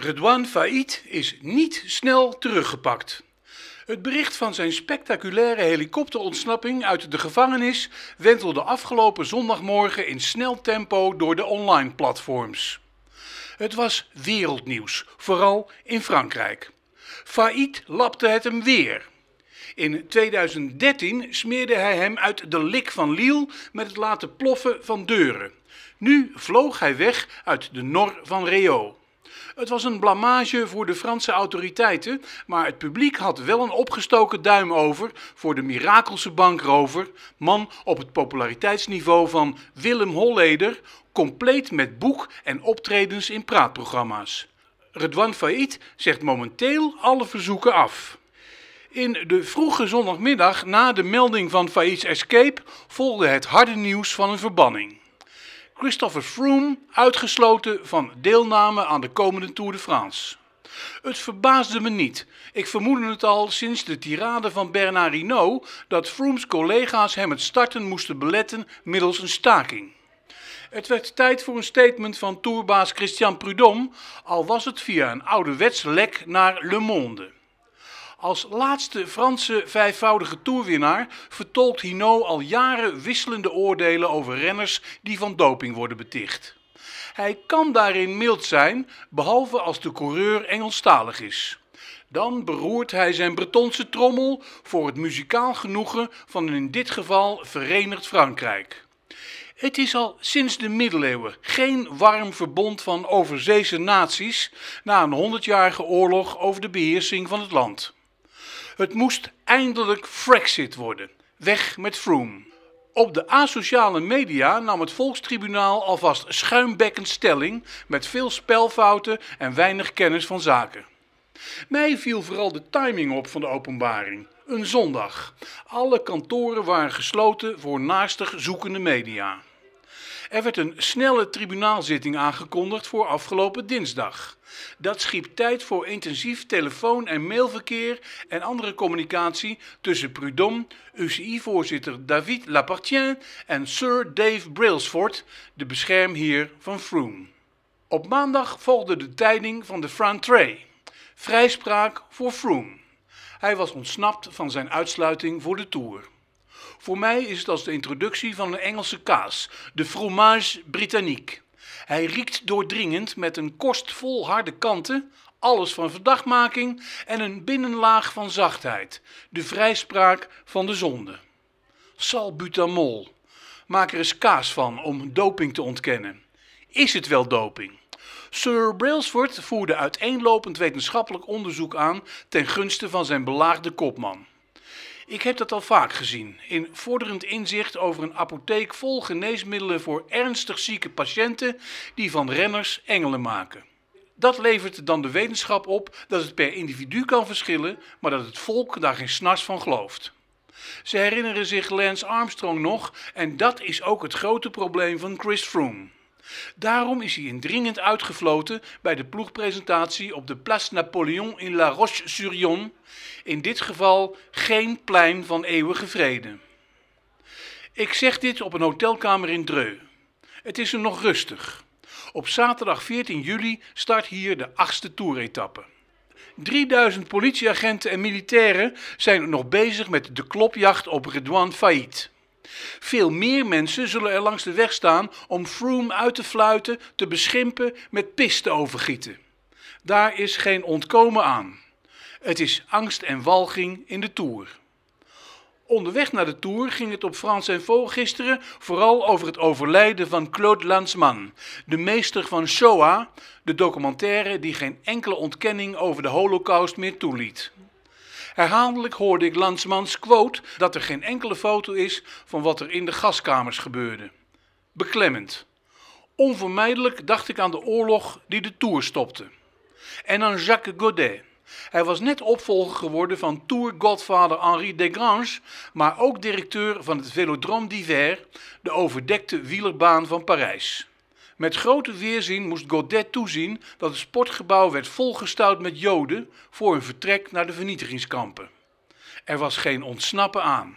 Redouane Faïd is niet snel teruggepakt. Het bericht van zijn spectaculaire helikopterontsnapping uit de gevangenis wentelde afgelopen zondagmorgen in snel tempo door de online platforms. Het was wereldnieuws, vooral in Frankrijk. Faïd lapte het hem weer. In 2013 smeerde hij hem uit de lik van Lille met het laten ploffen van deuren. Nu vloog hij weg uit de nor van Réau. Het was een blamage voor de Franse autoriteiten, maar het publiek had wel een opgestoken duim over voor de mirakelse bankrover, man op het populariteitsniveau van Willem Holleder, compleet met boek en optredens in praatprogramma's. Redouane Faïd zegt momenteel alle verzoeken af. In de vroege zondagmiddag na de melding van Faïds escape volgde het harde nieuws van een verbanning. Christopher Froome uitgesloten van deelname aan de komende Tour de France. Het verbaasde me niet. Ik vermoedde het al sinds de tirade van Bernard Hinault dat Froome's collega's hem het starten moesten beletten middels een staking. Het werd tijd voor een statement van tourbaas Christian Prudhomme, al was het via een ouderwets lek naar Le Monde. Als laatste Franse vijfvoudige toerwinnaar vertolkt Hinault al jaren wisselende oordelen over renners die van doping worden beticht. Hij kan daarin mild zijn, behalve als de coureur Engelstalig is. Dan beroert hij zijn Bretonse trommel voor het muzikaal genoegen van in dit geval verenigd Frankrijk. Het is al sinds de middeleeuwen geen warm verbond van overzeese naties na een honderdjarige oorlog over de beheersing van het land. Het moest eindelijk Frexit worden. Weg met Froome. Op de asociale media nam het Volkstribunaal alvast schuimbekkend stelling met veel spelfouten en weinig kennis van zaken. Mij viel vooral de timing op van de openbaring. Een zondag. Alle kantoren waren gesloten voor naastig zoekende media. Er werd een snelle tribunaalzitting aangekondigd voor afgelopen dinsdag. Dat schiep tijd voor intensief telefoon- en mailverkeer en andere communicatie tussen Prudhomme, UCI-voorzitter David Lapartien en Sir Dave Brailsford, de beschermheer van Froome. Op maandag volgde de tijding van de Frantrée. Vrijspraak voor Froome. Hij was ontsnapt van zijn uitsluiting voor de Tour. Voor mij is het als de introductie van een Engelse kaas, de fromage britannique. Hij riekt doordringend met een korst vol harde kanten, alles van verdachtmaking en een binnenlaag van zachtheid, de vrijspraak van de zonde. Salbutamol. Maak er eens kaas van om doping te ontkennen. Is het wel doping? Sir Brailsford voerde uiteenlopend wetenschappelijk onderzoek aan ten gunste van zijn belaagde kopman. Ik heb dat al vaak gezien. In vorderend inzicht over een apotheek vol geneesmiddelen voor ernstig zieke patiënten die van renners engelen maken. Dat levert dan de wetenschap op dat het per individu kan verschillen, maar dat het volk daar geen snars van gelooft. Ze herinneren zich Lance Armstrong nog en dat is ook het grote probleem van Chris Froome. Daarom is hij indringend uitgefloten bij de ploegpresentatie op de Place Napoléon in La Roche-sur-Yon. In dit geval geen plein van eeuwige vrede. Ik zeg dit op een hotelkamer in Dreux. Het is er nog rustig. Op zaterdag 14 juli start hier de achtste toeretappe. 3000 politieagenten en militairen zijn nog bezig met de klopjacht op Redouane Faïd. Veel meer mensen zullen er langs de weg staan om Froome uit te fluiten, te beschimpen, met pis te overgieten. Daar is geen ontkomen aan. Het is angst en walging in de Tour. Onderweg naar de Tour ging het op Frans Info gisteren vooral over het overlijden van Claude Lanzmann, de meester van Shoah, de documentaire die geen enkele ontkenning over de Holocaust meer toeliet. Herhaaldelijk hoorde ik Landsmans quote dat er geen enkele foto is van wat er in de gaskamers gebeurde. Beklemmend. Onvermijdelijk dacht ik aan de oorlog die de Tour stopte. En aan Jacques Godet. Hij was net opvolger geworden van Tour Godfather Henri Desgranges, maar ook directeur van het Velodrome d'Hiver, de overdekte wielerbaan van Parijs. Met grote weerzin moest Godet toezien dat het sportgebouw werd volgestouwd met Joden voor hun vertrek naar de vernietigingskampen. Er was geen ontsnappen aan.